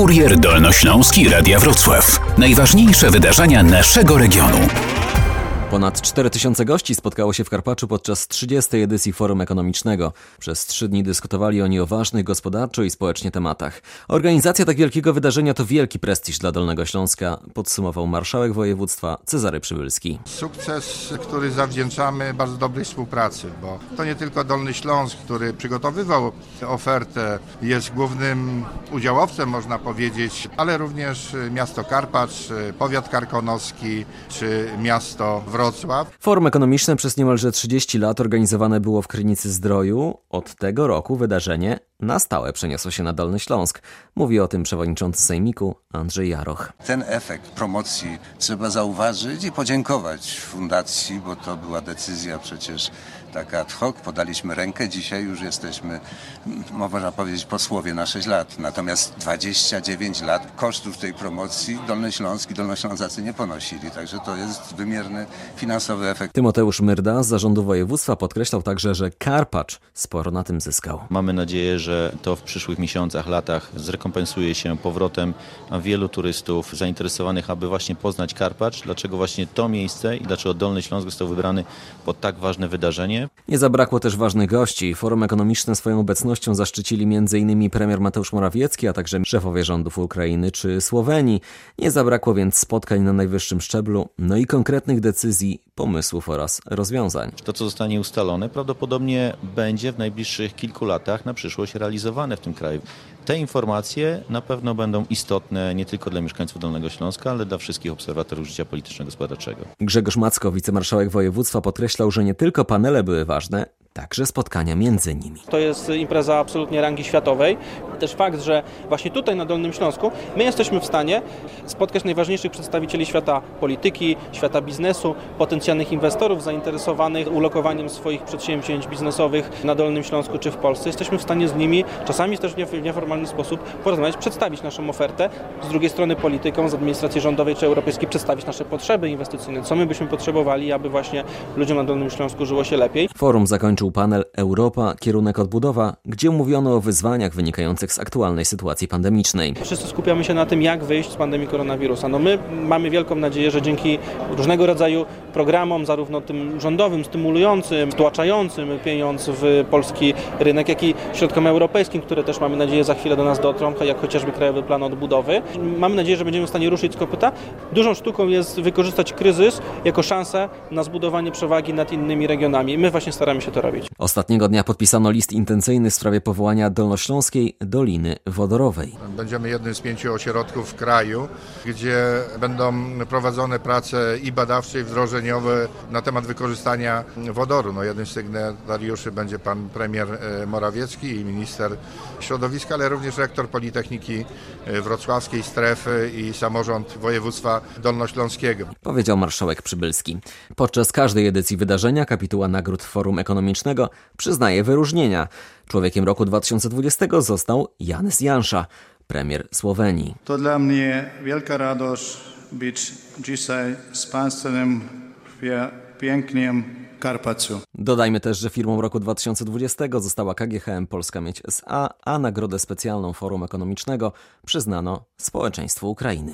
Kurier Dolnośląski Radia Wrocław. Najważniejsze wydarzenia naszego regionu. Ponad 4000 gości spotkało się w Karpaczu podczas 30. edycji Forum Ekonomicznego. Przez trzy dni dyskutowali oni o ważnych gospodarczo i społecznie tematach. Organizacja tak wielkiego wydarzenia to wielki prestiż dla Dolnego Śląska, podsumował marszałek województwa Cezary Przybylski. Sukces, który zawdzięczamy bardzo dobrej współpracy, bo to nie tylko Dolny Śląsk, który przygotowywał ofertę, jest głównym udziałowcem, można powiedzieć, ale również miasto Karpacz, powiat karkonoski czy miasto Wrocław. Wrocław. Forum ekonomiczne przez niemalże 30 lat organizowane było w Krynicy Zdroju. Od tego roku wydarzenie na stałe przeniosło się na Dolny Śląsk. Mówi o tym przewodniczący Sejmiku Andrzej Jaroch. Ten efekt promocji trzeba zauważyć i podziękować fundacji, bo to była decyzja przecież taka ad hoc. Podaliśmy rękę, dzisiaj już jesteśmy, można powiedzieć, posłowie na 6 lat. Natomiast 29 lat kosztów tej promocji Dolny Śląsk i Dolnoślązacy nie ponosili. Także to jest wymierny finansowy efekt. Tymoteusz Myrda z zarządu województwa podkreślał także, że Karpacz sporo na tym zyskał. Mamy nadzieję, że to w przyszłych miesiącach, latach zrekompensuje się powrotem wielu turystów zainteresowanych, aby właśnie poznać Karpacz. Dlaczego właśnie to miejsce i dlaczego Dolny Śląsk został wybrany pod tak ważne wydarzenie? Nie zabrakło też ważnych gości. Forum ekonomiczne swoją obecnością zaszczycili m.in. premier Mateusz Morawiecki, a także szefowie rządów Ukrainy czy Słowenii. Nie zabrakło więc spotkań na najwyższym szczeblu, no i konkretnych decyzji, pomysłów oraz rozwiązań. To, co zostanie ustalone, prawdopodobnie będzie w najbliższych kilku latach na przyszłość realizowane w tym kraju. Te informacje na pewno będą istotne nie tylko dla mieszkańców Dolnego Śląska, ale dla wszystkich obserwatorów życia polityczno-gospodarczego. Grzegorz Macko, wicemarszałek województwa, podkreślał, że nie tylko panele były ważne, także spotkania między nimi. To jest impreza absolutnie rangi światowej. Też fakt, że właśnie tutaj na Dolnym Śląsku my jesteśmy w stanie spotkać najważniejszych przedstawicieli świata polityki, świata biznesu, potencjalnych inwestorów zainteresowanych ulokowaniem swoich przedsięwzięć biznesowych na Dolnym Śląsku czy w Polsce. Jesteśmy w stanie z nimi, czasami też w nieformalny sposób porozmawiać, przedstawić naszą ofertę, z drugiej strony polityką, z administracji rządowej czy europejskiej przedstawić nasze potrzeby inwestycyjne, co my byśmy potrzebowali, aby właśnie ludziom na Dolnym Śląsku żyło się lepiej. Forum panel Europa, kierunek odbudowa, gdzie mówiono o wyzwaniach wynikających z aktualnej sytuacji pandemicznej. Wszyscy skupiamy się na tym, jak wyjść z pandemii koronawirusa. No my mamy wielką nadzieję, że dzięki różnego rodzaju programom, zarówno tym rządowym, stymulującym, stłaczającym pieniądz w polski rynek, jak i środkom europejskim, które też mamy nadzieję za chwilę do nas dotrą, jak chociażby Krajowy Plan Odbudowy. Mamy nadzieję, że będziemy w stanie ruszyć z kopyta. Dużą sztuką jest wykorzystać kryzys jako szansę na zbudowanie przewagi nad innymi regionami. My właśnie staramy się to robić. Ostatniego dnia podpisano list intencyjny w sprawie powołania Dolnośląskiej Doliny Wodorowej. Będziemy jednym z pięciu ośrodków w kraju, gdzie będą prowadzone prace i badawcze, i wdrożeniowe na temat wykorzystania wodoru. No, jednym z sygnatariuszy będzie pan premier e, Morawiecki i minister środowiska, ale również rektor Politechniki e, Wrocławskiej Strefy i samorząd województwa dolnośląskiego. Powiedział marszałek Przybylski. Podczas każdej edycji wydarzenia kapituła nagród Forum Ekonomicznego przyznaje wyróżnienia. Człowiekiem roku 2020 został Janes Jansza, premier Słowenii. To dla mnie wielka radość być dzisiaj z Państwem w pięknym Karpaczu. Dodajmy też, że firmą roku 2020 została KGHM Polska Mieć SA, a nagrodę specjalną Forum Ekonomicznego przyznano społeczeństwu Ukrainy.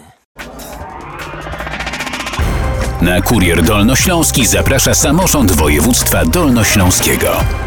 Na kurier dolnośląski zaprasza samorząd województwa dolnośląskiego.